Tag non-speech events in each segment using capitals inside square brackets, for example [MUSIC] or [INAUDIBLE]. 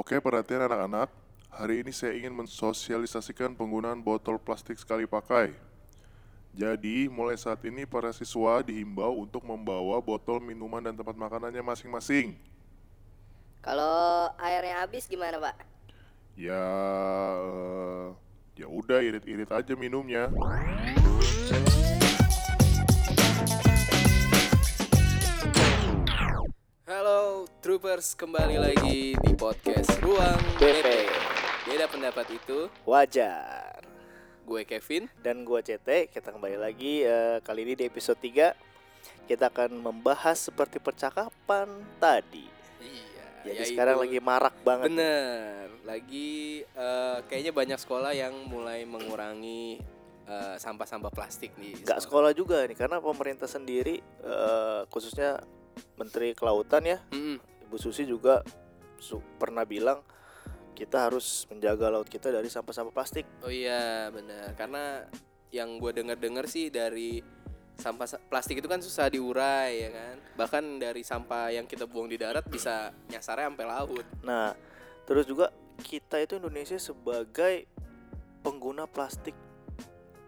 Oke, perhatian anak-anak. Hari ini saya ingin mensosialisasikan penggunaan botol plastik sekali pakai. Jadi, mulai saat ini para siswa dihimbau untuk membawa botol minuman dan tempat makanannya masing-masing. Kalau airnya habis gimana, Pak? Ya, eh, ya udah irit-irit aja minumnya. Troopers, kembali lagi di podcast Ruang BP. Beda pendapat itu, Wajar. gue Kevin. Dan gua CT, kita kembali lagi eh, kali ini di episode 3 Kita akan membahas seperti percakapan tadi. Iya. Jadi yaitu- sekarang lagi marak banget. bener. Lagi eh, kayaknya banyak sekolah yang mulai mengurangi eh, sampah-sampah plastik nih. Gak sekolah juga nih karena pemerintah sendiri eh, khususnya Menteri Kelautan ya, Mm-mm. Ibu Susi juga su- pernah bilang kita harus menjaga laut kita dari sampah-sampah plastik. Oh iya, bener. Karena yang gue dengar-dengar sih dari sampah sa- plastik itu kan susah diurai ya kan. Bahkan dari sampah yang kita buang di darat bisa nyasarnya sampai laut. Nah, terus juga kita itu Indonesia sebagai pengguna plastik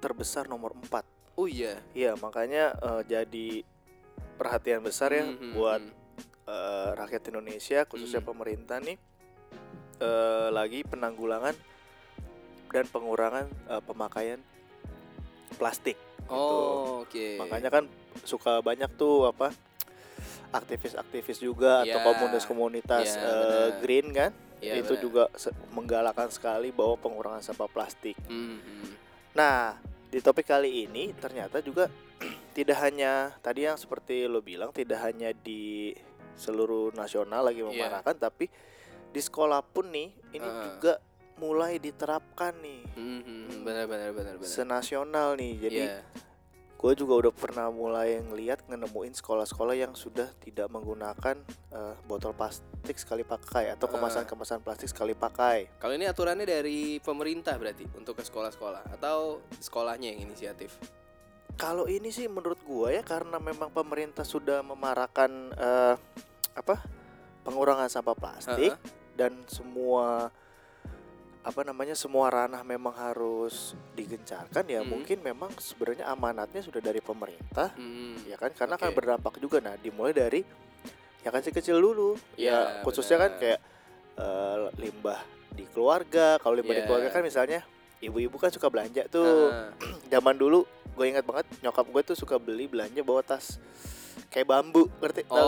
terbesar nomor 4 Oh iya. Iya, makanya eh, jadi perhatian besar ya Mhm, buat eh, rakyat Indonesia khususnya Hmm. pemerintah nih eh, lagi penanggulangan dan pengurangan eh, pemakaian plastik. gitu. Oh, oke. Makanya kan suka banyak tuh apa aktivis-aktivis juga atau Ya, komunitas-komunitas ya, eh, benar. green kan Iya, itu benar. juga menggalakkan sekali bahwa pengurangan sampah plastik. Mhm. Nah, di topik kali ini ternyata juga tidak hanya tadi yang seperti lo bilang tidak hanya di seluruh nasional lagi Iya. memarahkan tapi di sekolah pun nih ini Heeh. juga mulai diterapkan nih Mhm, benar benar benar benar. senasional nih. Jadi Iya. gue juga udah pernah mulai ngeliat nemuin sekolah-sekolah yang sudah tidak menggunakan eh, botol plastik sekali pakai atau kemasan-kemasan plastik sekali pakai. Kalau ini aturannya dari pemerintah berarti untuk ke sekolah-sekolah atau sekolahnya yang inisiatif? Kalau ini sih menurut gua ya karena memang pemerintah sudah memarahkan eh, apa pengurangan sampah plastik Heeh. dan semua apa namanya semua ranah memang harus digencarkan ya Hmm. mungkin memang sebenarnya amanatnya sudah dari pemerintah Mhm. ya kan karena kan Oke. berdampak juga nah dimulai dari yang kecil-kecil dulu Iya, ya khususnya kan benar. kayak eh, limbah di keluarga kalau limbah di Iya. keluarga kan misalnya ibu-ibu kan suka belanja tuh Heeh. [CLEARS THROAT] zaman dulu gue ingat banget nyokap gue tuh suka beli belanja bawa tas kayak bambu ngerti tau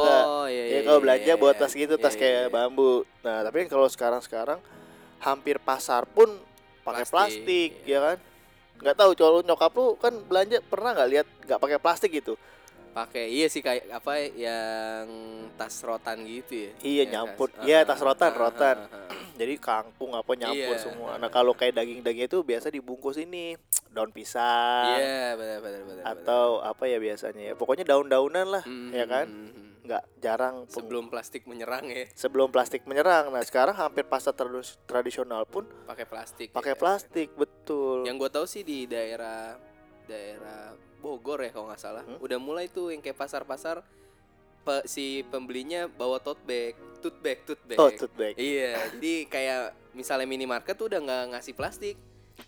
Oh iya ya iya. kalau iya, belanja iya, bawa iya. tas gitu Iya, tas iya, kayak iya. bambu nah tapi kan kalau sekarang sekarang hampir pasar pun pakai Plastik, plastik, iya. ya kan nggak tahu kalau nyokap lu kan belanja pernah nggak lihat nggak pakai plastik gitu pakai iya sih kayak apa yang tas rotan gitu ya Iya, Ya, nyampur. tas- Iya, ah, tas rotan, ah, rotan. ah, ah, ah. jadi kangkung apa nyampur Iya. semua nah kalau kayak daging-daging itu biasa dibungkus ini daun pisang iya benar benar benar benar. atau apa ya biasanya ya pokoknya daun-daunan lah Mhm, ya kan mhm, mhm. nggak jarang sebelum plastik menyerang ya sebelum plastik menyerang. Nah sekarang hampir pasar tradu- tradisional pun pakai plastik pakai ya. plastik betul. yang gue tahu sih di daerah daerah Bogor ya kalau nggak salah Hmm? udah mulai tuh yang kayak pasar-pasar pe- si pembelinya bawa tote bag tote bag tote bag Oh tote bag iya jadi kayak misalnya minimarket tuh udah nggak ngasih plastik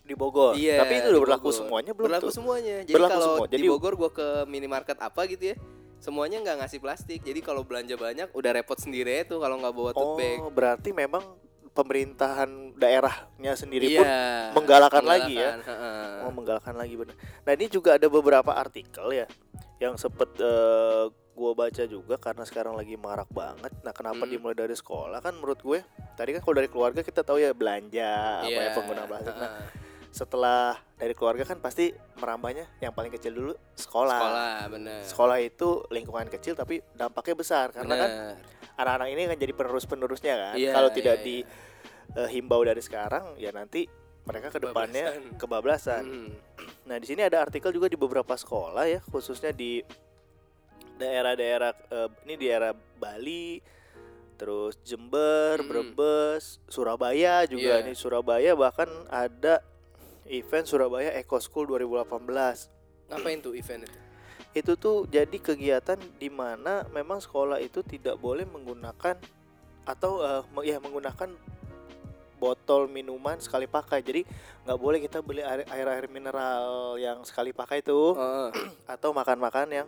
di Bogor. Iya, Tapi itu udah di berlaku Bogor. semuanya belum berlaku tuh? semuanya jadi Berlaku kalau semua. di Jadi- Bogor gua ke minimarket apa gitu ya semuanya nggak ngasih plastik jadi kalau belanja banyak udah repot sendiri tuh kalau nggak bawa tote bag Oh berarti memang pemerintahan daerahnya sendiri iya pun menggalakkan lagi ya. mau menggalakkan lagi benar. Nah ini juga ada beberapa artikel ya yang sempet eh, gua baca juga karena sekarang lagi marak banget. Nah kenapa Hmm. dimulai dari sekolah kan menurut gue tadi kan kalau dari keluarga kita tahu ya belanja apa ya Iya, pengguna plastik. Nah. Setelah dari keluarga kan pasti merambahnya yang paling kecil dulu sekolah. sekolah bener Sekolah itu lingkungan kecil tapi dampaknya besar karena kan Bener. anak-anak ini kan jadi penerus-penerusnya kan. Iya, Kalau tidak iya, dihimbau dari sekarang ya nanti mereka ke depannya kebablasan. Hmm. Nah, di sini ada artikel juga di beberapa sekolah ya, khususnya di daerah-daerah eh, ini di daerah Bali, terus Jember, Mm. Brebes, Surabaya juga Iya. nih Surabaya bahkan ada event Surabaya Eco School 2018. Ngapain tuh event itu? Itu tuh jadi kegiatan di mana memang sekolah itu tidak boleh menggunakan atau me- ya menggunakan botol minuman sekali pakai. Jadi nggak boleh kita beli air air, air mineral yang sekali pakai tuh Heeh. [CLEARS THROAT] atau makan-makan yang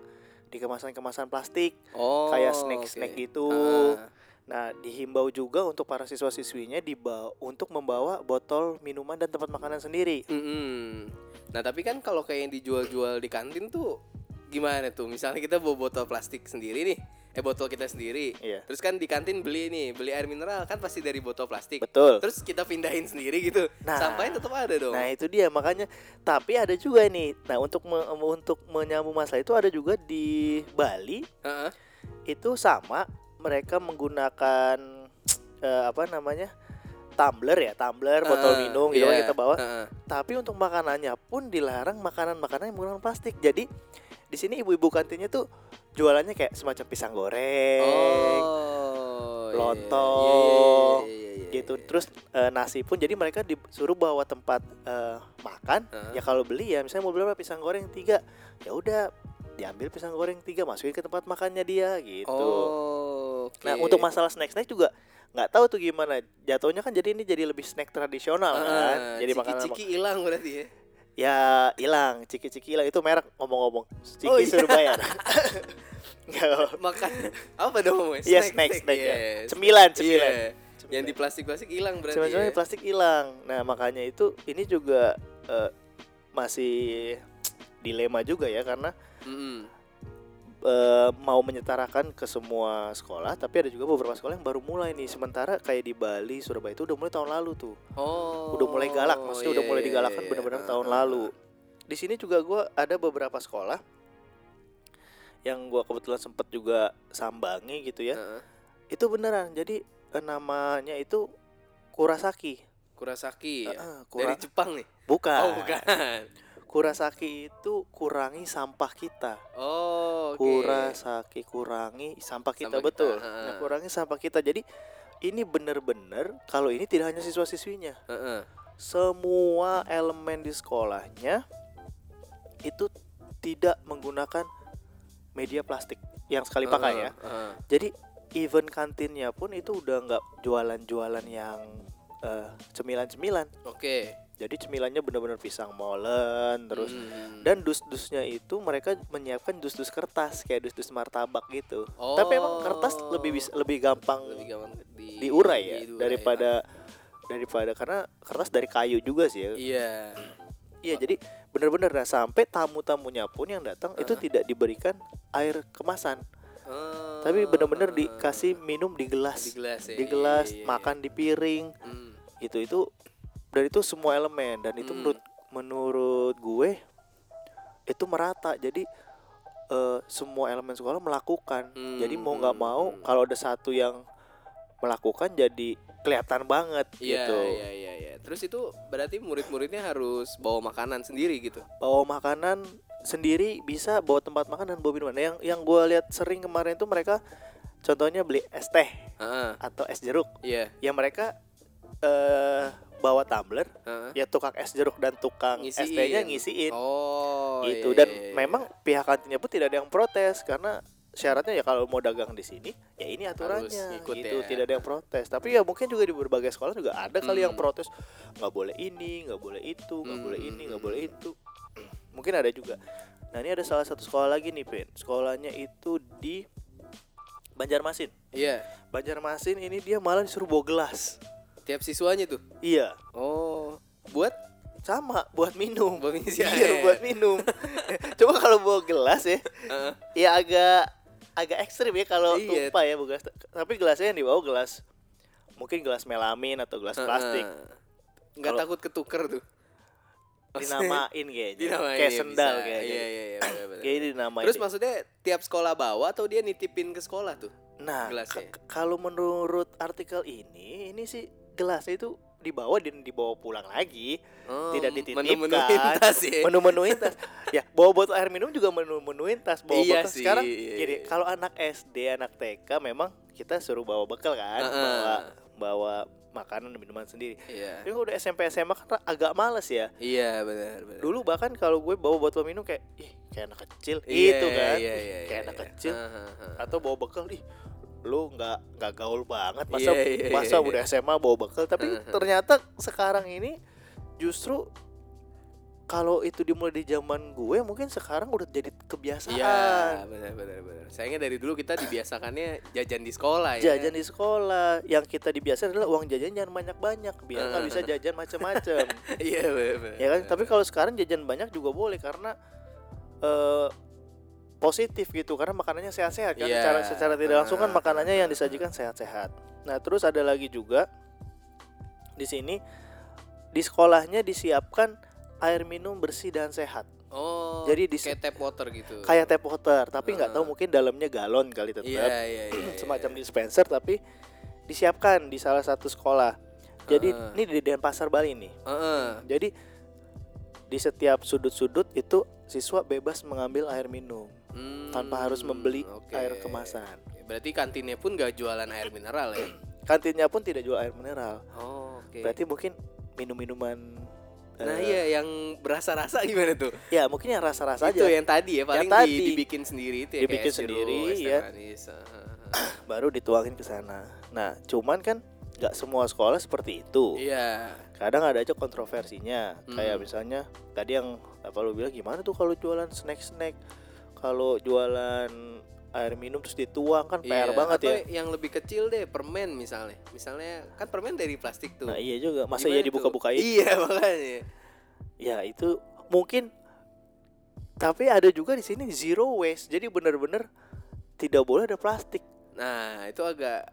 di kemasan-kemasan plastik. Oh. Kayak snack-snack oke. gitu. Ah. Nah, dihimbau juga untuk para siswa-siswinya dibawa untuk membawa botol minuman dan tempat makanan sendiri. Mm-mm. Nah tapi kan kalau kayak yang dijual-jual di kantin tuh gimana tuh? Misalnya kita bawa botol plastik sendiri nih, eh botol kita sendiri. Iya. Terus kan di kantin beli nih, beli air mineral kan pasti dari botol plastik. Betul. Terus kita pindahin sendiri gitu. Nah. Sampahnya tetap ada dong. Nah, itu dia makanya tapi ada juga nih. Nah, untuk me- untuk menyambung masalah itu ada juga di Bali Heeh. itu sama mereka menggunakan eh, apa namanya? tumbler ya, tumbler, botol Heeh, minum gitu kan iya. kita bawa. Heeh. Tapi untuk makanannya pun dilarang makanan-makanan yang menggunakan plastik. Jadi di sini ibu-ibu kantinnya tuh jualannya kayak semacam pisang goreng, Oh. lontong, iya, iya, iya, gitu. iya. Terus eh, nasi pun jadi mereka disuruh bawa tempat eh, makan. Heeh. Ya kalau beli ya misalnya mau beli berapa pisang goreng tiga, ya udah diambil pisang goreng tiga masukin ke tempat makannya dia gitu. Oh. oke. Nah untuk masalah snack-snack juga nggak tahu tuh gimana jatuhnya kan jadi ini jadi lebih snack tradisional Ah, kan jadi makanan ciki-ciki hilang berarti ya. ya hilang ciki-ciki hilang itu merek ngomong-ngomong ciki Oh, iya. [LAUGHS] Nggak. Makan apa dong? Iya snack snack ya yes. cemilan cemilan Iya. Yang di plastik-plastik hilang berarti. cemilan ya? plastik hilang nah makanya itu ini juga eh, masih dilema juga ya karena Mm-mm. eh, mau menyetarakan ke semua sekolah tapi ada juga beberapa sekolah yang baru mulai nih sementara kayak di Bali Surabaya itu udah mulai tahun lalu tuh Oh. udah mulai galak maksudnya udah iya, mulai iya, digalakkan iya. benar-benar Ah, tahun ah, lalu di sini juga gue ada beberapa sekolah yang gue kebetulan sempet juga sambangi gitu ah. ya Heeh. itu beneran jadi eh, namanya itu Kurasaki Kurasaki ya. Heeh, Kura- Dari Jepang nih. bukan. Oh, bukan. Kurasaki itu kurangi sampah kita Oh, oke. Kurasaki kurangi sampah kita Sampah kita, betul. Nah, kurangi sampah kita jadi ini bener-bener kalau ini tidak hanya siswa-siswinya Heeh. semua elemen di sekolahnya itu tidak menggunakan media plastik yang sekali pakai ya. Heeh. Jadi event kantinnya pun itu udah nggak jualan-jualan yang eh, cemilan-cemilan. Oke. Jadi cemilannya benar-benar pisang molen terus Hmm. dan dus-dusnya itu mereka menyiapkan dus-dus kertas kayak dus-dus martabak gitu. Oh. Tapi emang kertas lebih bisa lebih gampang lebih gampang di, diurai ya diurai, daripada daripada karena kertas dari kayu juga sih ya. Iya. Iya jadi benar-benar nah, sampai tamu-tamunya pun yang datang itu tidak diberikan air kemasan, Oh, tapi benar-benar dikasih minum di gelas, di gelas ya. di gelas, Iya, iya, iya. makan di piring, Hmm. gitu itu dan itu semua elemen dan itu Hmm. menurut menurut gue itu merata jadi eh, semua elemen sekolah melakukan jadi mau nggak Hmm, mau hmm. kalau ada satu yang melakukan jadi kelihatan banget Iya, gitu iya, iya, iya. Terus itu berarti murid-muridnya harus bawa makanan sendiri gitu. bawa makanan sendiri bisa bawa tempat makan dan bawa minuman yang yang gue lihat sering kemarin itu mereka contohnya beli es teh Heeh. atau es jeruk Iya. yang mereka eh bawa tumbler Heeh. ya tukang es jeruk dan tukang es tehnya ngisiin. Oh, gitu. iya, dan iya, iya. memang pihak kantinnya pun tidak ada yang protes karena syaratnya ya kalau mau dagang di sini ya ini aturannya. ngikut gitu. ya. tidak ada yang protes. Tapi ya mungkin juga di berbagai sekolah juga ada kali yang Hmm. protes nggak boleh ini nggak boleh itu nggak Hmm, boleh hmm, ini hmm, nggak boleh itu. [CLEARS THROAT] Mungkin ada juga. Nah ini ada salah satu sekolah lagi nih Pin. Sekolahnya itu di Banjarmasin. Iya. Banjarmasin ini dia malah disuruh bawa gelas Tiap siswanya tuh. iya Oh, buat sama buat minum Buat ngisi [LAUGHS] iya air. buat minum [LAUGHS] coba kalau bawa gelas ya Heeh. ya agak agak ekstrim ya kalau Iya. tumpah ya bu gelas tapi gelasnya yang dibawa gelas mungkin gelas melamin atau gelas plastik Heeh. Nggak takut ketuker tuh. dinamain kayaknya Dinamain kayak ya, sendal bisa. kayaknya Iya, iya, iya, kayaknya dinamain Terus deh. maksudnya tiap sekolah bawa atau dia nitipin ke sekolah tuh? nah kalau menurut artikel ini ini sih gelasnya itu dibawa dan dibawa pulang lagi Oh, Tidak dititipkan. menu-menuin tas ya. menu-menuin tas [LAUGHS] ya bawa botol air minum juga menu-menuin tas bawa Iya botol sih, sekarang iya, iya. kalau anak SD anak TK memang kita suruh bawa bekal kan Heeh. bawa bawa makanan dan minuman sendiri Iya. Tapi udah SMP SMA kan agak males ya. Iya, benar, benar. Dulu bahkan kalau gue bawa botol minum kayak ih kayak anak kecil Iya, gitu kan. Iya, Ih, iya, kayak iya, anak iya. kecil. Heeh. Atau bawa bekal ih lu nggak nggak gaul banget. Masa Iya, iya, masa iya. udah SMA bawa bekal. Tapi ternyata sekarang ini justru kalau itu dimulai di zaman gue mungkin sekarang udah jadi kebiasaan. Iya, benar benar benar. Sayangnya dari dulu kita dibiasakannya jajan di sekolah ya. jajan di sekolah. Yang kita dibiasakan adalah uang jajan jangan banyak banyak biar nggak bisa jajan macam-macam [LAUGHS] Iya, benar ya kan? tapi kalau sekarang jajan banyak juga boleh karena eh positif gitu karena makanannya sehat-sehat kan Iya. secara secara tidak langsung kan makanannya yang disajikan sehat-sehat nah terus ada lagi juga di sini di sekolahnya disiapkan air minum bersih dan sehat Oh, Jadi di- kayak tap water gitu. kayak tap water tapi nggak tahu Ah. mungkin dalamnya galon kali tetap Iya, iya, iya. [CLEARS THROAT] semacam dispenser tapi disiapkan di salah satu sekolah jadi Ah. ini di Denpasar Bali nih Heeh. Jadi di setiap sudut-sudut itu siswa bebas mengambil air minum Hmm, tanpa harus membeli oke. air kemasan. Berarti kantinnya pun gak jualan air mineral ya? [CLEARS THROAT] Kantinnya pun tidak jual air mineral. Oh, oke. Berarti mungkin minum-minuman Nah eh, iya yang berasa-rasa gimana tuh? ya mungkin yang rasa-rasa itu aja yang tadi ya paling tadi. di- dibikin sendiri itu ya Dibikin kayak sendiri, teh ya. ah, ah. baru dituangin ke sana. Nah, cuman kan nggak semua sekolah seperti itu. Iya. Kadang ada aja kontroversinya. Kayak Hmm. misalnya tadi yang apa lu bilang gimana tuh kalau jualan snack-snack, kalau jualan air minum terus dituang kan PR Iya, banget atau ya. yang lebih kecil deh permen misalnya. Misalnya kan permen dari plastik tuh. Nah iya juga, masa Gimana iya dibuka-bukain? Iya [LAUGHS] makanya. Ya itu mungkin tapi ada juga di sini zero waste. Jadi bener-bener tidak boleh ada plastik. Nah itu agak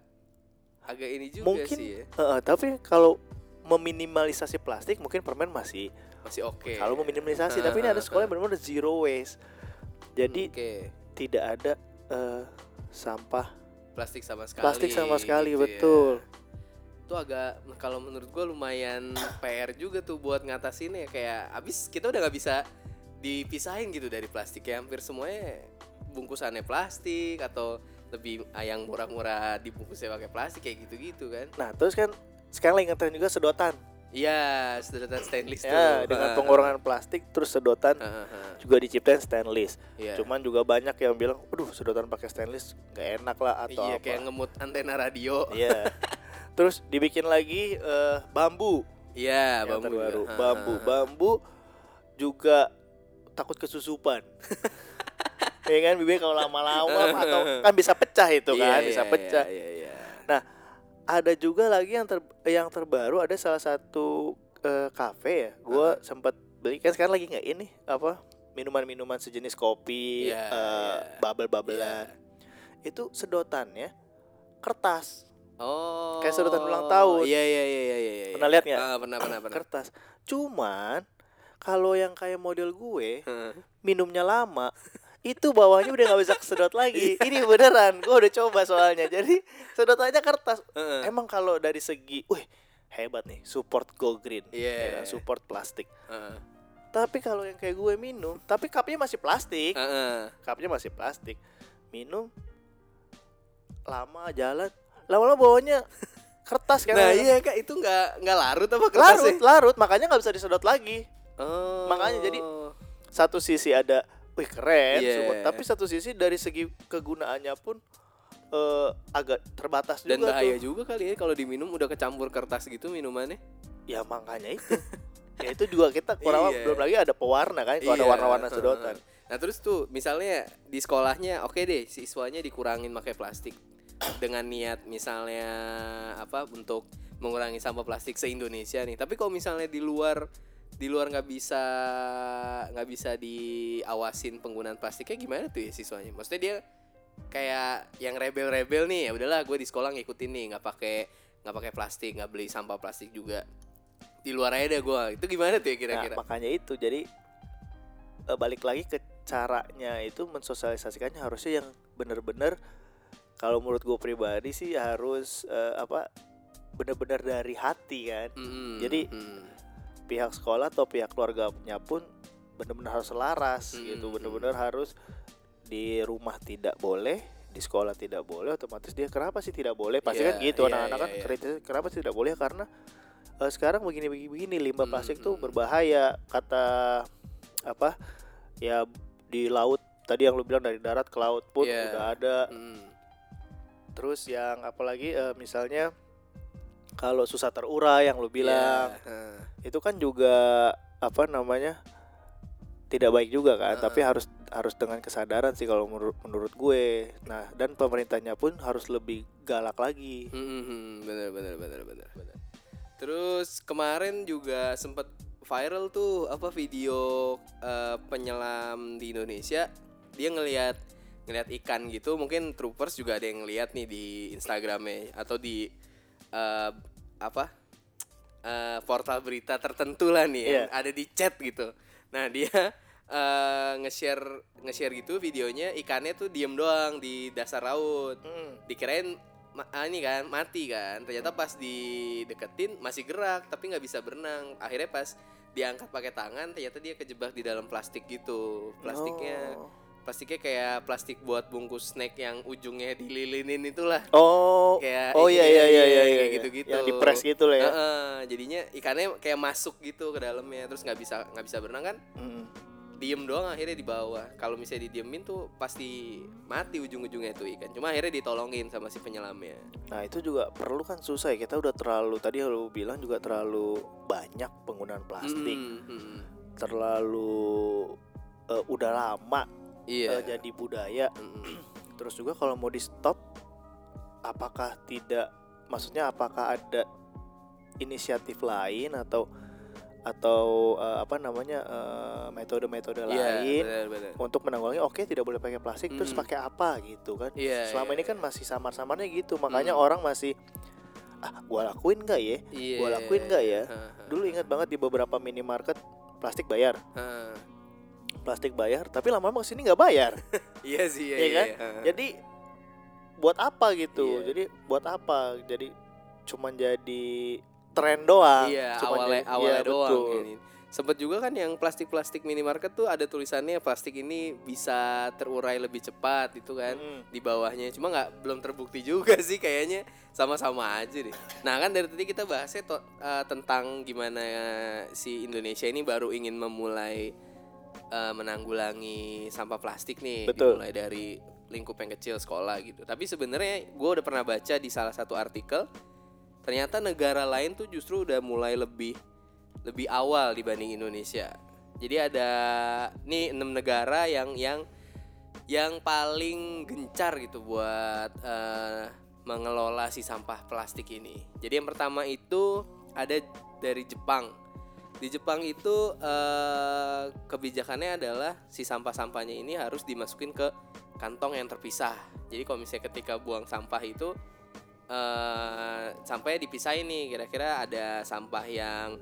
agak ini juga mungkin sih ya. eh, tapi kalau meminimalisasi plastik mungkin permen masih Masih oke. kalau meminimalisasi tapi ini ada sekolah yang benar-benar zero waste. Jadi Oke. tidak ada eh, sampah Plastik sama sekali. plastik sama sekali gitu ya. betul. Itu agak kalau menurut gua lumayan [LAUGHS] PR juga tuh buat ngatasinnya kayak abis kita udah nggak bisa dipisahin gitu dari plastik ya hampir semuanya bungkusannya plastik atau lebih ah, yang murah-murah dibungkusnya pakai plastik kayak gitu-gitu kan. Nah terus kan sekarang lagi ngetren juga sedotan Iya, sedotan stainless tuh. ya dengan Ah, pengurangan plastik terus sedotan ah, ah. juga diciptain stainless. Iya. Cuman juga banyak yang bilang, "Aduh, sedotan pakai stainless gak enak lah atau iya apa." kayak ngemut antena radio. Iya. Terus dibikin lagi eh, bambu Iya, yang bambu terbaru. juga. Bambu, bambu juga takut kesusupan. [LAUGHS] ya kan bibir kalau lama-lama [LAUGHS] atau kan bisa pecah itu kan, Iya, bisa iya, pecah. Iya, iya, iya. Ada juga lagi yang ter yang terbaru ada salah satu eh, kafe ya. Gua sempat beli kan sekarang lagi nggak ini apa minuman-minuman sejenis kopi, Iya, eh, iya. bubble-bubblean. Itu sedotannya kertas. Oh. Kayak sedotan ulang tahun. Iya, iya, iya, iya, iya. iya. Pernah lihat nggak? Ah, pernah, pernah, pernah. kertas. Cuman kalau yang kayak model gue Heeh. minumnya lama itu bawahnya udah nggak bisa kesedot lagi. Iya. Ini beneran, gue udah coba soalnya. Jadi sedotannya kertas. Heeh. Emang kalau dari segi, wih hebat nih, support go green, Iya. ya kan, support plastik. Heeh. Tapi kalau yang kayak gue minum, tapi cupnya masih plastik, Heeh. cupnya masih plastik, minum lama jalan, lama-lama bawahnya kertas kan? Nah, iya Kak, itu nggak nggak larut apa larut, kertasnya? larut, makanya nggak bisa disedot lagi. Oh. Makanya jadi satu sisi ada wih keren Iya. support, tapi satu sisi dari segi kegunaannya pun eh, agak terbatas dan juga bahaya tuh. juga kali ya kalau diminum udah kecampur kertas gitu minumannya. Ya makanya itu. [LAUGHS] ya itu juga kita kurang Iya. belum lagi ada pewarna kan, kalau ada Iya, warna-warna sedotan. Nah terus tuh misalnya di sekolahnya oke deh siswanya dikurangin pakai plastik [COUGHS] dengan niat misalnya apa untuk mengurangi sampah plastik se Indonesia nih. Tapi kalau misalnya di luar di luar nggak bisa nggak bisa diawasin penggunaan plastiknya gimana tuh ya siswanya? Maksudnya dia kayak yang rebel-rebel nih ya udahlah gue di sekolah ngikutin nih nggak pakai nggak pakai plastik nggak beli sampah plastik juga di luar aja deh gue itu gimana tuh ya Nah, kira-kira? makanya itu jadi eh, balik lagi ke caranya itu mensosialisasikannya harusnya yang bener-bener kalau menurut gue pribadi sih harus eh, apa bener-bener dari hati kan Mm-mm, jadi- mm. Pihak sekolah atau pihak keluarganya pun benar-benar harus selaras Hmm, gitu hmm. benar-benar harus di rumah tidak boleh di sekolah tidak boleh otomatis dia kenapa sih tidak boleh pasti Iya, kan gitu iya, anak-anak iya, kan iya. kritis kenapa sih tidak boleh karena eh, sekarang begini begini begini limbah Hmm, plastik tuh hmm. berbahaya kata apa ya di laut tadi yang lu bilang dari darat ke laut pun Iya. udah ada Mm. terus yang apalagi eh, misalnya kalau susah terurai yang lu bilang. Iya, heeh. itu kan juga apa namanya tidak baik juga kan. Heeh. tapi harus harus dengan kesadaran sih kalau menurut menurut gue. Nah dan pemerintahnya pun harus lebih galak lagi. Hmm, hmm, bener bener bener bener bener. Terus kemarin juga sempet viral tuh apa video eh, penyelam di Indonesia. Dia ngelihat ngelihat ikan gitu. Mungkin troopers juga ada yang ngeliat nih di Instagramnya atau di eh, apa eh, portal berita tertentu lah nih yang ada di chat gitu. Nah dia eh, nge-share nge-share gitu videonya ikannya tuh diem doang di dasar laut. Dikirain ma- ah, ini kan mati kan. Ternyata pas dideketin masih gerak tapi nggak bisa berenang. Akhirnya pas diangkat pakai tangan ternyata dia kejebak di dalam plastik gitu. Plastiknya Oh. Plastiknya kayak plastik buat bungkus snack yang ujungnya dililinin itulah. Oh kayak oh iya iya iya iya kayak iya. gitu-gitu. Yang di press gitu lah ya. Heeh, jadinya ikannya kayak masuk gitu ke dalamnya terus nggak bisa nggak bisa berenang kan? Mm. diem doang akhirnya di bawah. Kalau misalnya didiemin tuh pasti mati ujung-ujungnya itu ikan. Cuma akhirnya ditolongin sama si penyelamnya. Nah itu juga perlu kan susah ya. Kita udah terlalu tadi lu bilang juga terlalu banyak penggunaan plastik. Mm, mm, mm. terlalu eh, udah lama iya eh, jadi budaya [CLEARS THROAT] terus juga kalau mau di stop apakah tidak maksudnya apakah ada inisiatif lain atau atau eh, apa namanya eh, metode-metode Iya, lain benar-benar. untuk menanggulangi oke tidak boleh pakai plastik terus Mm. pakai apa gitu kan Iya, selama iya, ini kan masih samar-samarnya gitu makanya Mm. orang masih ah gua lakuin nggak ya iya, gua lakuin nggak ya? Dulu ingat banget di beberapa minimarket plastik bayar. Plastik bayar tapi lama-lama ke sini nggak bayar. [LAUGHS] Iya sih iya, Iya kan? iya, jadi buat apa gitu? Iya. jadi buat apa? Jadi cuman jadi tren doang. Iya Cuman awalnya jadi- awalnya iya, doang betul. ini sempet juga kan yang plastik-plastik minimarket tuh ada tulisannya plastik ini bisa terurai lebih cepat itu kan Mm. di bawahnya. Cuma nggak belum terbukti juga [LAUGHS] sih kayaknya. Sama-sama aja deh. Nah kan dari tadi kita bahasnya to- eh, tentang gimana si Indonesia ini baru ingin memulai eh, menanggulangi sampah plastik nih Betul. dimulai dari lingkup yang kecil sekolah gitu tapi sebenarnya gue udah pernah baca di salah satu artikel ternyata negara lain tuh justru udah mulai lebih lebih awal dibanding Indonesia jadi ada nih enam negara yang yang yang paling gencar gitu buat eh, mengelola si sampah plastik ini. Jadi yang pertama itu ada dari Jepang. Di Jepang itu eh, kebijakannya adalah si sampah-sampahnya ini harus dimasukin ke kantong yang terpisah. Jadi kalau misalnya ketika buang sampah itu eh sampahnya dipisahin nih. Kira-kira ada sampah yang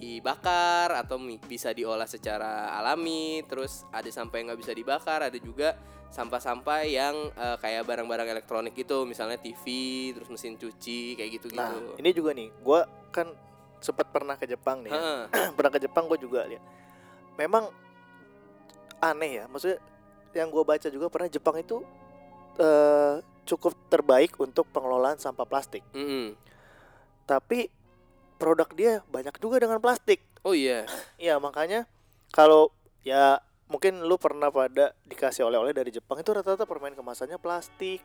dibakar atau bisa diolah secara alami. Terus ada sampah yang nggak bisa dibakar. Ada juga sampah-sampah yang eh, kayak barang-barang elektronik gitu, misalnya TV, terus mesin cuci kayak gitu-gitu. nah ini juga nih gua kan sempat pernah ke Jepang nih ya. [CLEARS THROAT] Pernah ke Jepang gue juga lihat memang aneh ya maksudnya yang gue baca juga pernah Jepang itu eh, cukup terbaik untuk pengelolaan sampah plastik Mm-mm. tapi produk dia banyak juga dengan plastik Oh iya. [CLEARS THROAT] Iya makanya kalau ya mungkin lu pernah pada dikasih oleh-oleh dari Jepang itu rata-rata permen kemasannya plastik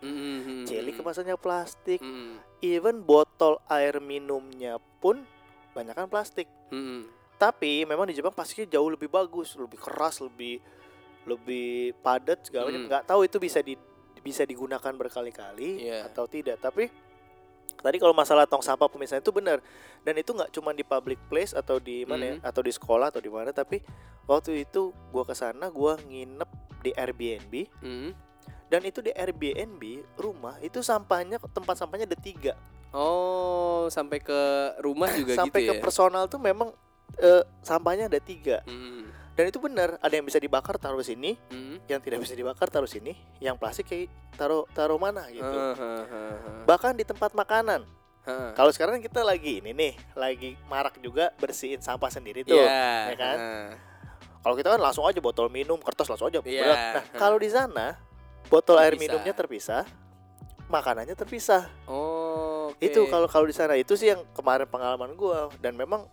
jelly kemasannya plastik Mm-mm. even botol air minumnya pun banyak kan plastik Mm-mm. tapi memang di Jepang pastinya jauh lebih bagus lebih keras lebih lebih padat segala macam Hmm. nggak tahu itu bisa di bisa digunakan berkali-kali Iya. atau tidak tapi tadi kalau masalah tong sampah pemisahan itu benar dan itu nggak cuma di public place atau di mana ya Hmm. atau di sekolah atau di mana tapi waktu itu gua ke sana gua nginep di Airbnb Mm. dan itu di Airbnb rumah itu sampahnya tempat sampahnya ada tiga Oh, sampai ke rumah juga sampai gitu ke ya. personal tuh memang eh, sampahnya ada tiga Mm. dan itu benar ada yang bisa dibakar taruh sini Mm. yang tidak bisa dibakar taruh sini yang plastik kayak taruh taruh mana gitu ah, ah, ah. bahkan di tempat makanan kalau sekarang kita lagi ini nih lagi marak juga bersihin sampah sendiri tuh Iya, ya kan? kalau kita kan langsung aja botol minum kertas langsung aja Iya. berat. nah kalau di sana botol air Terpisah. minumnya terpisah makanannya terpisah. Oh, oke. itu kalau kalau di sana itu sih yang kemarin pengalaman gua. Dan memang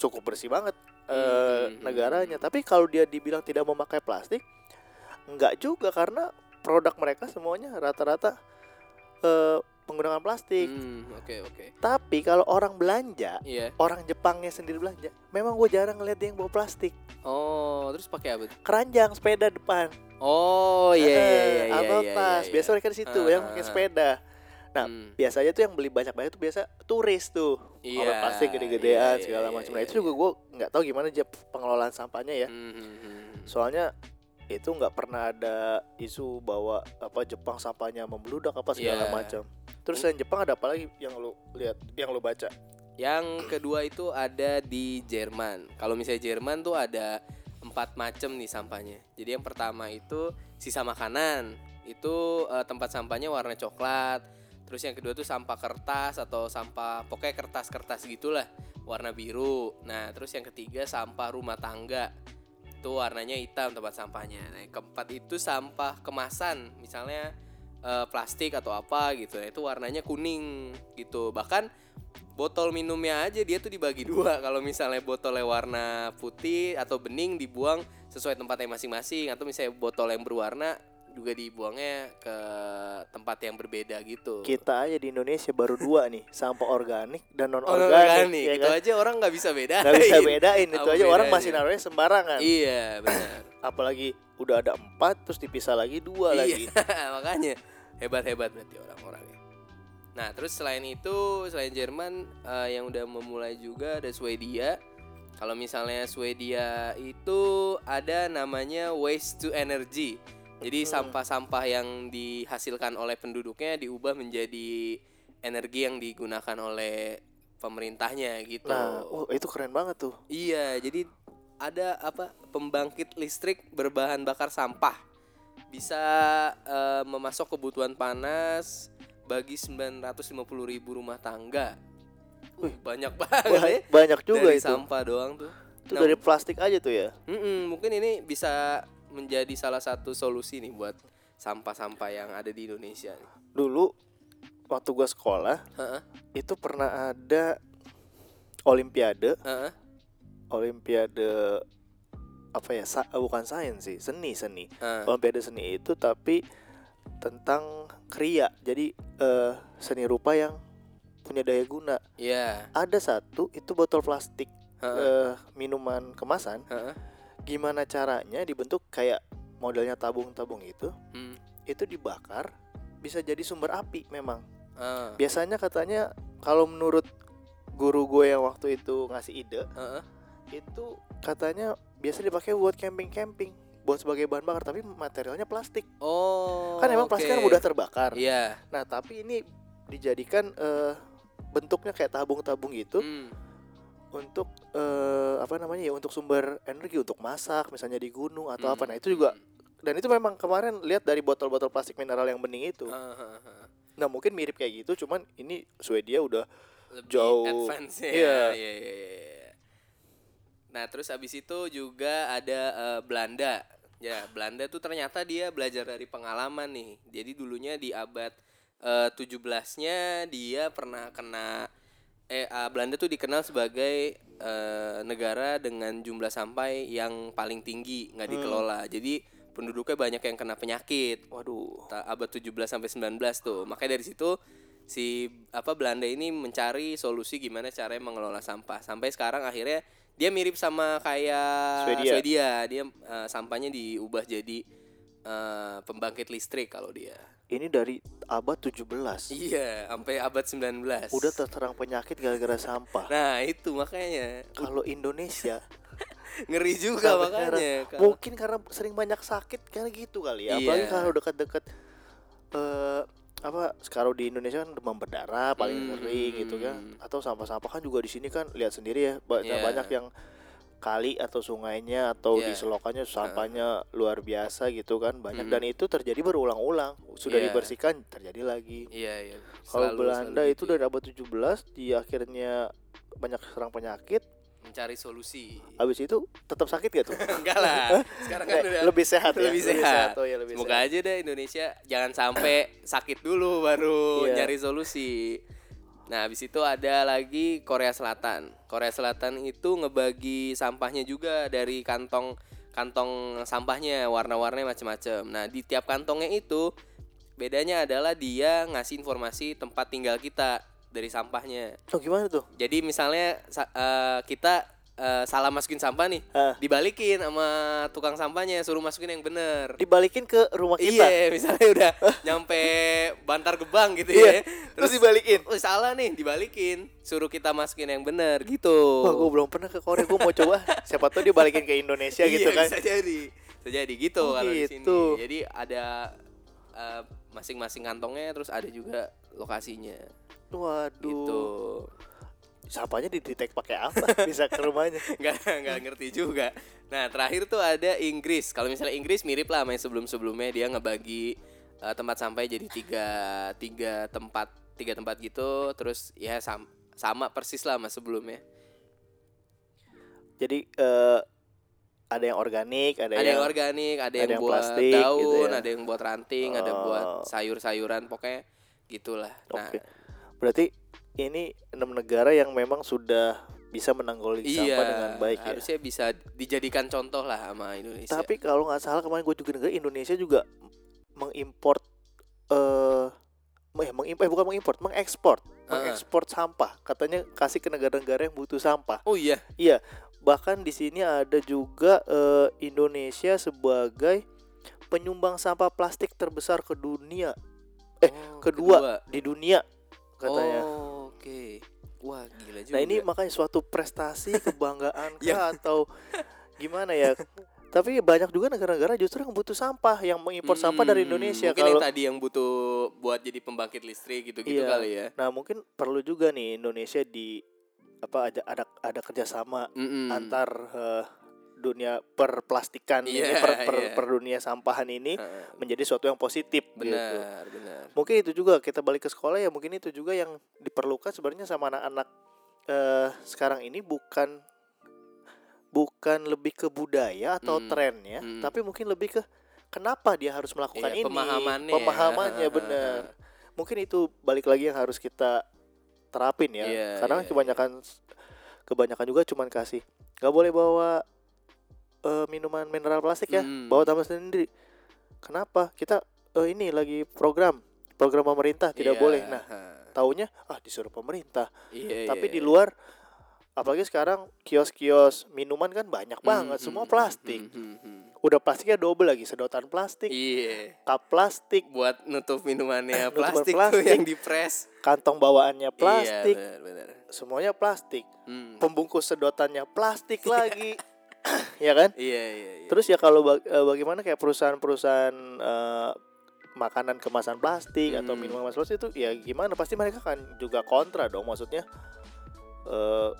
cukup bersih banget eh, Hmm, hmm, negaranya. Tapi kalau dia dibilang tidak memakai plastik enggak juga. Karena produk mereka semuanya rata-rata eh, penggunaan plastik. Hmm, oke oke. Tapi kalau orang belanja, Iya. orang Jepangnya sendiri belanja, memang gue jarang ngeliat dia yang bawa plastik. Oh, terus pakai apa? Keranjang sepeda depan. Oh, iya iya Eh, iya iya. apa iya, tas. iya. Biasa mereka di situ Ah, yang ah, pakai ah. sepeda. Nah, Hmm. biasanya tuh yang beli banyak-banyak tuh biasa turis tuh. Iya, Orang plastik gede-gedean iya, segala iya, macam. Nah, iya, itu juga iya. gue nggak tahu gimana aja pengelolaan sampahnya ya. Hmm, hmm. Soalnya itu nggak pernah ada isu bahwa apa Jepang sampahnya membludak apa segala Iya. macam. Terus selain Jepang ada apa lagi yang lu lihat, yang lu baca? Yang kedua itu ada di Jerman. Kalau misalnya Jerman tuh ada empat macam nih sampahnya. Jadi yang pertama itu sisa makanan. Itu eh, tempat sampahnya warna coklat. Terus yang kedua tuh sampah kertas atau sampah pokoknya kertas-kertas gitulah warna biru. Nah, terus yang ketiga sampah rumah tangga. Itu warnanya hitam tempat sampahnya. Nah, keempat itu sampah kemasan. Misalnya eh, plastik atau apa gitu. Nah, itu warnanya kuning gitu. Bahkan botol minumnya aja dia tuh dibagi dua [LAUGHS] kalau misalnya botolnya warna putih atau bening dibuang sesuai tempatnya masing-masing atau misalnya botol yang berwarna juga dibuangnya ke tempat yang berbeda gitu Kita aja di Indonesia baru dua nih, sampah organik dan non Oh, organik. organik. ya itu kan? aja orang nggak bisa beda Nggak bisa bedain itu Apa aja orang bedanya? masih naruhnya sembarangan. iya benar [CLEARS THROAT] Apalagi udah ada empat terus dipisah lagi dua lagi. Iya, [LAUGHS] makanya hebat-hebat berarti orang-orangnya. Nah, terus selain itu, selain Jerman eh, yang udah memulai juga ada Swedia. Kalau misalnya Swedia itu ada namanya waste to energy. Jadi Hmm. sampah-sampah yang dihasilkan oleh penduduknya diubah menjadi energi yang digunakan oleh pemerintahnya gitu. Nah, oh, itu keren banget tuh. Iya, jadi ada apa pembangkit listrik berbahan bakar sampah bisa eh, memasok kebutuhan panas bagi 950.000 ribu rumah tangga. Wih, banyak banget ya. Ba- banyak juga dari itu. sampah doang tuh. Itu Nah, dari plastik aja tuh ya. mm-mm, mungkin ini bisa menjadi salah satu solusi nih buat sampah-sampah yang ada di Indonesia. Dulu waktu gua sekolah Heeh, itu pernah ada olimpiade, heeh. olimpiade apa ya? Sa- bukan sains sih, seni seni. Heeh. Olimpiade seni itu tapi tentang kriya. Jadi eh, seni rupa yang punya daya guna. Iya, Ada satu itu botol plastik heeh, eh, minuman kemasan. heeh. Gimana caranya dibentuk kayak modelnya tabung-tabung itu? Hmm, Itu dibakar bisa jadi sumber api memang. heeh, Biasanya katanya kalau menurut guru gue yang waktu itu ngasih ide heeh. itu katanya biasa dipakai buat camping-camping buat sebagai bahan bakar tapi materialnya plastik Oh. kan emang plastik kan mudah terbakar Iya. nah tapi ini dijadikan eh, bentuknya kayak tabung-tabung gitu Hmm. Untuk eh, apa namanya ya untuk sumber energi untuk masak misalnya di gunung atau apa Hmm. nah itu juga dan itu memang kemarin lihat dari botol-botol plastik mineral yang bening itu Ah, ah, ah. nah mungkin mirip kayak gitu cuman ini Swedia udah Lebih Jauh. advance ya. Iya. Iya, iya, iya. Nah, terus habis itu juga ada eh, Belanda. Ya, Belanda tuh ternyata dia belajar dari pengalaman nih. Jadi dulunya di abad eh, 17-nya dia pernah kena eh ah, Belanda tuh dikenal sebagai eh, negara dengan jumlah sampai yang paling tinggi, nggak dikelola. Jadi penduduknya banyak yang kena penyakit waduh abad 17 sampai 19 tuh. Makanya dari situ si apa Belanda ini mencari solusi gimana caranya mengelola sampah. Sampai sekarang akhirnya dia mirip sama kayak Swedia. Dia eh, sampahnya diubah jadi eh, pembangkit listrik kalau dia. Ini dari abad 17 Iya, sampai abad 19. udah terserang penyakit gara-gara sampah Nah, itu makanya kalau Indonesia [LAUGHS] ngeri juga makanya. Kalau- mungkin karena sering banyak sakit karena gitu kali ya Iya. apalagi kalau dekat-dekat eh apa sekarang di Indonesia kan demam berdarah paling Hmm. sering gitu kan atau sampah-sampah kan juga di sini kan lihat sendiri ya banyak Iya. banyak yang kali atau sungainya atau di Iya. selokannya sampahnya luar biasa gitu kan banyak Hmm. dan itu terjadi berulang-ulang sudah Iya. dibersihkan terjadi lagi Iya, iya. kalau Belanda selalu itu gitu dari abad 17 di akhirnya banyak serang penyakit mencari solusi. habis itu tetap sakit gak tuh [LAUGHS] Enggak lah. Sekarang kan Nggak, udah lebih sehat ya lebih sehat. oh ya lebih Semoga sehat. aja deh Indonesia jangan sampai sakit dulu baru Iya. nyari solusi. Nah, habis itu ada lagi Korea Selatan. Korea Selatan itu ngebagi sampahnya juga dari kantong kantong sampahnya warna-warnanya macam-macam. Nah, di tiap kantongnya itu bedanya adalah dia ngasih informasi tempat tinggal kita dari sampahnya. Oh gimana tuh? Jadi misalnya sa- eh, kita eh, salah masukin sampah nih, Ah. dibalikin sama tukang sampahnya, suruh masukin yang bener. Dibalikin ke rumah kita. Iya, [LAUGHS] misalnya udah nyampe Bantar Gebang gitu Iya, ya. terus dibalikin. Oh, salah nih, dibalikin. Suruh kita masukin yang bener gitu. Wah, gue belum pernah ke Korea. Gue mau coba. [LAUGHS] Siapa tahu dia balikin ke Indonesia gitu Iya, kan. Bisa jadi. Bisa jadi gitu Oh, kalau di sini. gitu. Jadi ada eh, masing-masing kantongnya terus ada juga lokasinya Waduh. gitu. Sampahnya didetek pakai apa? [LAUGHS] Bisa ke rumahnya. nggak nggak ngerti juga. Nah terakhir tuh ada Inggris. Kalau misalnya Inggris mirip lah sama yang sebelum-sebelumnya dia ngebagi eh, tempat sampah jadi tiga tiga tempat tiga tempat gitu. Terus ya sam- sama persis lah sama sebelumnya. Jadi eh, ada yang organik, ada, Ada, yang, yang organik, ada, ada yang, yang buat plastik daun, gitu ya. ada yang buat ranting, ada Oh. buat sayur-sayuran, pokoknya gitulah. Nah, Oke. Berarti ini enam negara yang memang sudah bisa menanggulangi iya, sampah dengan baik ya. harusnya bisa dijadikan contoh lah sama Indonesia. Tapi kalau nggak salah kemarin gue juga dengar Indonesia juga mengimport eh eh, mengimpor eh, bukan mengimport, mengekspor, mengekspor sampah. Katanya kasih ke negara-negara yang butuh sampah. oh iya, Bahkan di sini ada juga eh, Indonesia sebagai penyumbang sampah plastik terbesar ke dunia Eh, Oh, kedua. di dunia katanya. Oh, Oke. Wah, gila juga. Nah ini makanya suatu prestasi [LAUGHS] kebanggaan Ya. kah atau gimana ya? Tapi banyak juga negara-negara justru yang butuh sampah, yang mengimpor sampah dari Hmm, Indonesia. Mungkin Kalau yang tadi yang butuh buat jadi pembangkit listrik gitu-gitu Iya. kali ya. nah mungkin perlu juga nih Indonesia di apa ada ada ada kerjasama Mm-mm. antar eh, dunia perplastikan ini Iya, per, per, iya. per dunia sampahan ini Heeh, menjadi suatu yang positif gitu. benar, benar. Mungkin itu juga kita balik ke sekolah ya mungkin itu juga yang diperlukan sebenarnya sama anak-anak eh sekarang ini bukan bukan lebih ke budaya atau Hmm, trennya, hmm. tapi mungkin lebih ke kenapa dia harus melakukan Iya, ini. pemahamannya. Pemahamannya Heeh, benar. Mungkin itu balik lagi yang harus kita terapin ya. Iya, Karena iya, kebanyakan kebanyakan juga cuman kasih nggak boleh bawa eh, minuman mineral plastik ya, Hmm. bawa tambah sendiri. Kenapa? Kita eh, ini lagi program program pemerintah tidak Iya, boleh. Nah, heeh. [LAUGHS] taunya ah disuruh pemerintah. Iya, Tapi iya, di iya. luar apalagi sekarang kios-kios minuman kan banyak banget, Hmm, semua plastik. hmm, hmm. Udah plastiknya double lagi, sedotan plastik, Iya. cup plastik, Buat nutup minumannya [LAUGHS] Nutupan plastik, tuh plastik. yang dipres. kantong bawaannya plastik, Iya, benar, benar. semuanya plastik. Hmm. Pembungkus sedotannya plastik [LAUGHS] lagi. Ya kan? Iya, iya, iya. Terus ya kalau bag- eh, bagaimana kayak perusahaan-perusahaan eh, makanan kemasan plastik atau Hmm. minuman kemasan plastik itu ya gimana pasti mereka kan juga kontra dong maksudnya eh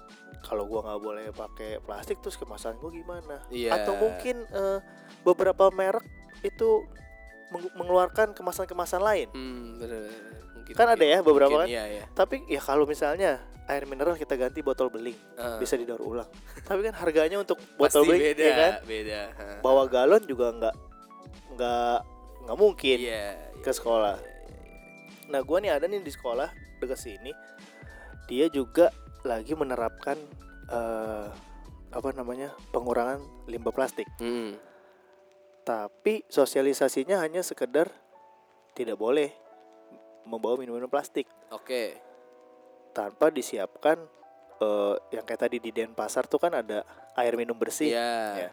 kalau gua nggak boleh pakai plastik terus kemasan gua gimana Iya. atau mungkin eh, beberapa merek itu meng- mengeluarkan kemasan-kemasan lain Hmm. Mungkin, Kan ada ya beberapa mungkin, kan? Iya, iya. tapi ya kalau misalnya air mineral kita ganti botol beling Heeh. bisa didaur ulang [LAUGHS] tapi kan harganya untuk botol Pasti beling beda, ya kan beda. Heeh. bawa galon juga nggak nggak nggak mungkin Iya, ke iya, sekolah. iya, iya. Nah, gua nih ada nih di sekolah dekat sini. Dia juga lagi menerapkan eh apa namanya? pengurangan limbah plastik. Hmm. Tapi sosialisasinya hanya sekedar tidak boleh membawa minuman plastik Oke. tanpa disiapkan eh yang kayak tadi di Denpasar tuh kan ada air minum bersih. Iya. Ya.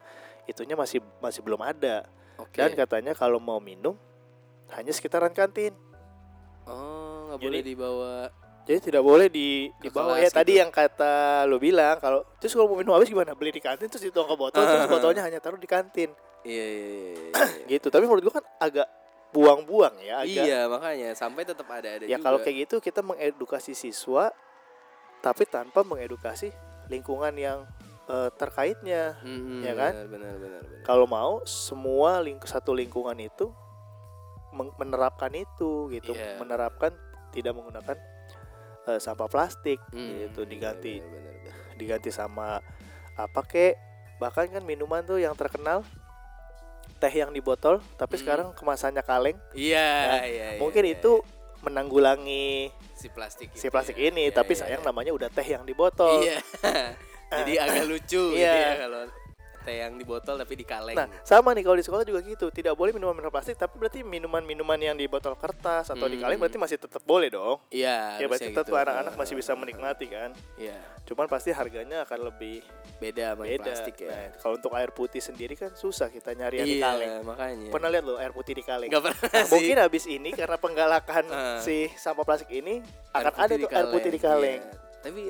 Itunya masih masih belum ada. Oke. Dan katanya kalau mau minum hanya sekitaran kantin. Oh, nggak boleh dibawa. Jadi tidak boleh di Ke dibawa ya tadi gitu. yang kata lo bilang kalau terus kalau mau minum habis gimana beli di kantin terus dituang ke botol terus [LAUGHS] botolnya hanya taruh di kantin Iya, iya, iya, iya, iya. [CLEARS THROAT] gitu tapi menurut gua kan agak buang-buang ya agak Iya, makanya sampai tetap ada ada ya juga. kalau kayak gitu kita mengedukasi siswa tapi tanpa mengedukasi lingkungan yang eh, terkaitnya Mm-mm, ya kan? Benar, benar, kalau mau semua ling satu lingkungan itu menerapkan itu gitu Iya. menerapkan tidak menggunakan eh, sampah plastik Hmm, gitu diganti benar, benar, benar. diganti sama apa kek bahkan kan minuman tuh yang terkenal teh yang di botol tapi Hmm. sekarang kemasannya kaleng Iya, Nah, iya, iya. mungkin iya, itu iya. menanggulangi si plastik si plastik ya. ini Iya, tapi iya, sayang iya. namanya udah teh yang di botol Iya. [LAUGHS] Jadi agak lucu gitu Iya. ya kalau teh yang di botol tapi di kaleng. Nah, sama nih kalau di sekolah juga gitu. Tidak boleh minuman-minuman plastik, tapi berarti minuman-minuman yang di botol kertas atau di kaleng Hmm. berarti masih tetap boleh dong. Iya, Ya berarti tetap gitu. anak-anak masih bisa menikmati kan. Iya, Cuman pasti harganya akan lebih beda sama beda. plastik ya. Nah, kalau untuk air putih sendiri kan susah kita nyari yang di kaleng. Iya, makanya. Pernah lihat lo air putih di kaleng? Nggak pernah Nah, sih. mungkin habis ini karena penggalakan Ah. si sampah plastik ini Air akan ada tuh air putih di kaleng. Iya. Tapi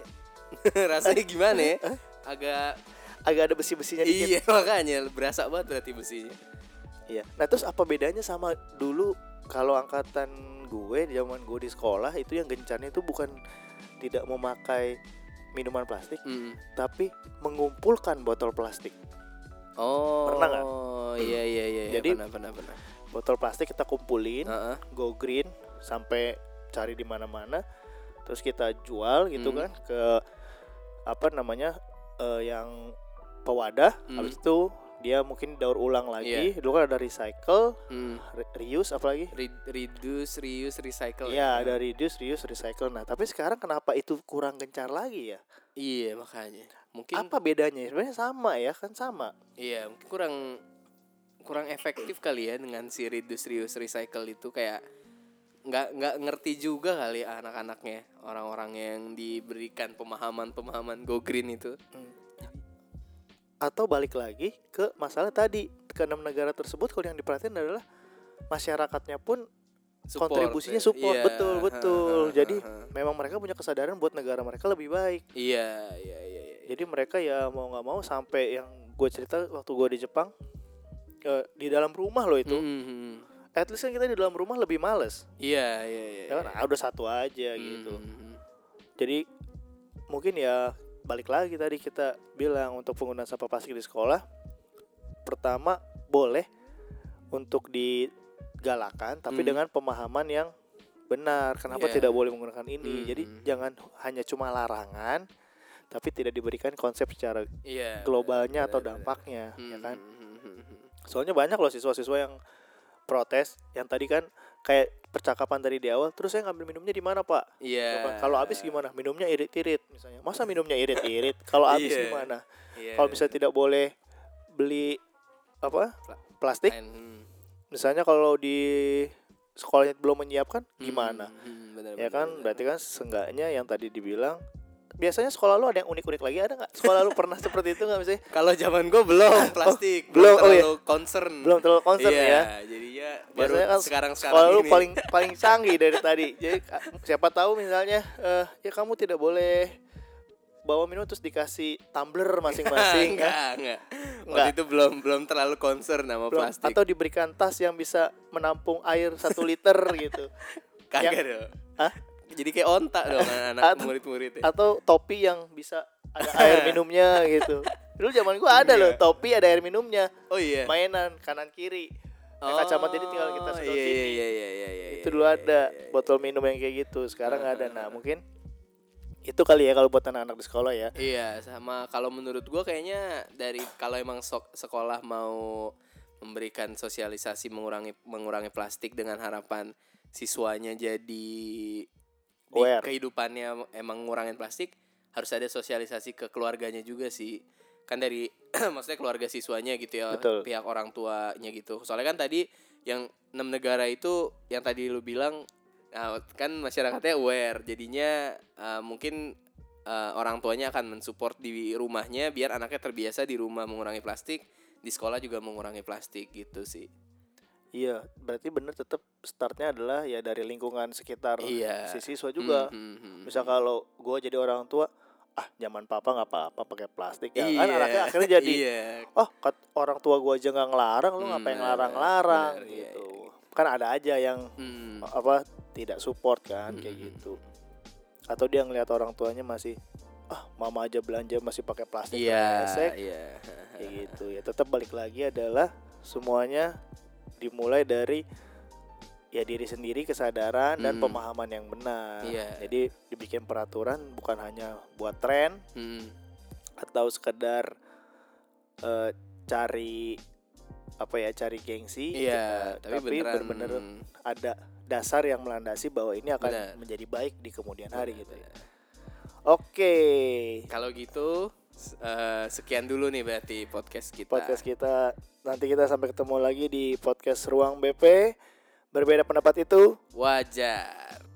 [LAUGHS] rasanya gimana ya? Agak Agak ada besi-besinya dikit. iya [LAUGHS] makanya berasa banget berarti besinya. Iya. Nah terus apa bedanya sama dulu kalau angkatan gue di zaman gue di sekolah itu yang gencarnya itu bukan tidak memakai minuman plastik, Mm. tapi mengumpulkan botol plastik. Oh. Pernah nggak? Iya iya iya. iya. Jadi- pernah pernah pernah. Botol plastik kita kumpulin, Heeh. go green sampai cari di mana-mana, terus kita jual gitu Hmm. kan ke apa namanya eh, yang pewadah. Hmm. Habis itu dia mungkin daur ulang lagi. Dulu kan ada recycle, Hmm. re- reuse apalagi? Re- reduce, reuse, recycle. Iya, ada reduce, reuse, recycle. Nah, tapi sekarang kenapa itu kurang gencar lagi ya? Iya makanya. Mungkin Apa bedanya? Sebenarnya sama ya, kan sama. Iya, mungkin kurang kurang efektif kali ya dengan si reduce, reuse, recycle itu kayak nggak nggak ngerti juga kali anak-anaknya orang-orang yang diberikan pemahaman-pemahaman go green itu. Atau balik lagi ke masalah tadi, ke enam negara tersebut kalau yang diperhatiin adalah masyarakatnya pun Support, kontribusinya ya. support Iya, betul [LAUGHS] betul. ha, [LAUGHS] Jadi ha, [LAUGHS] memang mereka punya kesadaran buat negara mereka lebih baik. iya iya iya. iya. Jadi mereka ya mau nggak mau sampai yang gue cerita waktu gue di Jepang eh, di dalam rumah loh itu. Hmm, hmm. At least kan kita di dalam rumah lebih males. Iya iya iya. Ya kan, ah, udah satu aja Hmm, gitu. hmm. Jadi mungkin ya balik lagi tadi kita bilang untuk penggunaan sampah plastik di sekolah pertama boleh untuk digalakan tapi Hmm. dengan pemahaman yang benar. Kenapa Iya. tidak boleh menggunakan ini? Hmm. Jadi jangan hanya cuma larangan tapi tidak diberikan konsep secara Iya. globalnya atau benar, benar. dampaknya Hmm, ya kan. hmm, hmm, hmm. Soalnya banyak loh siswa-siswa yang protes yang tadi kan kayak percakapan dari di awal terus saya ngambil minumnya di mana pak Iya. Coba, Kalau habis gimana? Minumnya irit-irit misalnya. Masa minumnya irit-irit? [LAUGHS] Kalau habis Iya. gimana? Iya. Kalau misalnya tidak boleh beli apa? Pla- Plastik. Hmm. Misalnya kalau di sekolahnya belum menyiapkan gimana? Hmm, hmm, benar, Ya benar, kan benar. berarti kan seenggaknya yang tadi dibilang biasanya sekolah lu ada yang unik-unik lagi ada nggak? Sekolah lu pernah [LAUGHS] seperti itu nggak misalnya? Kalau zaman gue belum [LAUGHS] plastik, belum, oh terlalu concern. Belum terlalu concern iya, ya. Jadinya baru Biasanya kan sekarang sekarang sekolah lu ini. paling [LAUGHS] paling canggih dari tadi. Jadi siapa tahu misalnya eh ya kamu tidak boleh bawa minum terus dikasih tumbler masing-masing ya. enggak, enggak. Enggak. Waktu itu belum belum terlalu concern sama Belum. plastik. atau diberikan tas yang bisa menampung air satu liter gitu Kagak dong. Hah? Jadi kayak ontak dong anak Atau- murid-murid. ya. atau topi yang bisa ada air [LAUGHS] minumnya gitu dulu zaman gua ada loh Iya. topi ada air minumnya Oh iya. mainan kanan kiri Yang kacamata ini tinggal kita sedot iya, sini iya, iya, iya, iya, iya, itu dulu iya, ada iya, iya. botol minum yang kayak gitu sekarang nggak ada nah mungkin itu kali ya kalau buat anak-anak di sekolah ya Iya, sama kalau menurut gua kayaknya dari kalau emang sok- sekolah mau memberikan sosialisasi mengurangi mengurangi plastik dengan harapan siswanya jadi di Aware. kehidupannya emang ngurangin plastik harus ada sosialisasi ke keluarganya juga sih. Kan dari [CLEARS THROAT] maksudnya keluarga siswanya gitu ya, Betul. pihak orang tuanya gitu. Soalnya kan tadi yang enam negara itu yang tadi lu bilang Nah, kan masyarakatnya aware, jadinya uh, mungkin uh, orang tuanya akan mensupport di rumahnya biar anaknya terbiasa di rumah mengurangi plastik, di sekolah juga mengurangi plastik gitu sih. Iya berarti bener tetap startnya adalah ya dari lingkungan sekitar Iya. si siswa juga Hmm, hmm, hmm. misal kalau gue jadi orang tua ah zaman papa nggak apa-apa pakai plastik ya iya. kan anaknya akhirnya jadi iya. oh kat, orang tua gue aja nggak ngelarang lu Hmm, ngapain benar, ngelarang-larang iya, gitu kan ada aja yang Hmm. apa tidak support kan kayak Hmm. gitu atau dia ngelihat orang tuanya masih ah mama aja belanja masih pakai plastik Iya, resek iya. kayak gitu ya tetap balik lagi adalah semuanya dimulai dari ya diri sendiri kesadaran dan Hmm. pemahaman yang benar Iya. jadi dibikin peraturan bukan hanya buat tren Hmm. atau sekedar eh, cari apa ya cari gengsi Iya, eh, tapi, beneran bener-bener ada dasar yang melandasi bahwa ini akan Benar. menjadi baik di kemudian hari Benar, gitu ya. Oke. Kalau gitu Eh, sekian dulu nih berarti podcast kita. podcast kita. Nanti kita sampai ketemu lagi di podcast Ruang BP. Berbeda pendapat itu Wajar.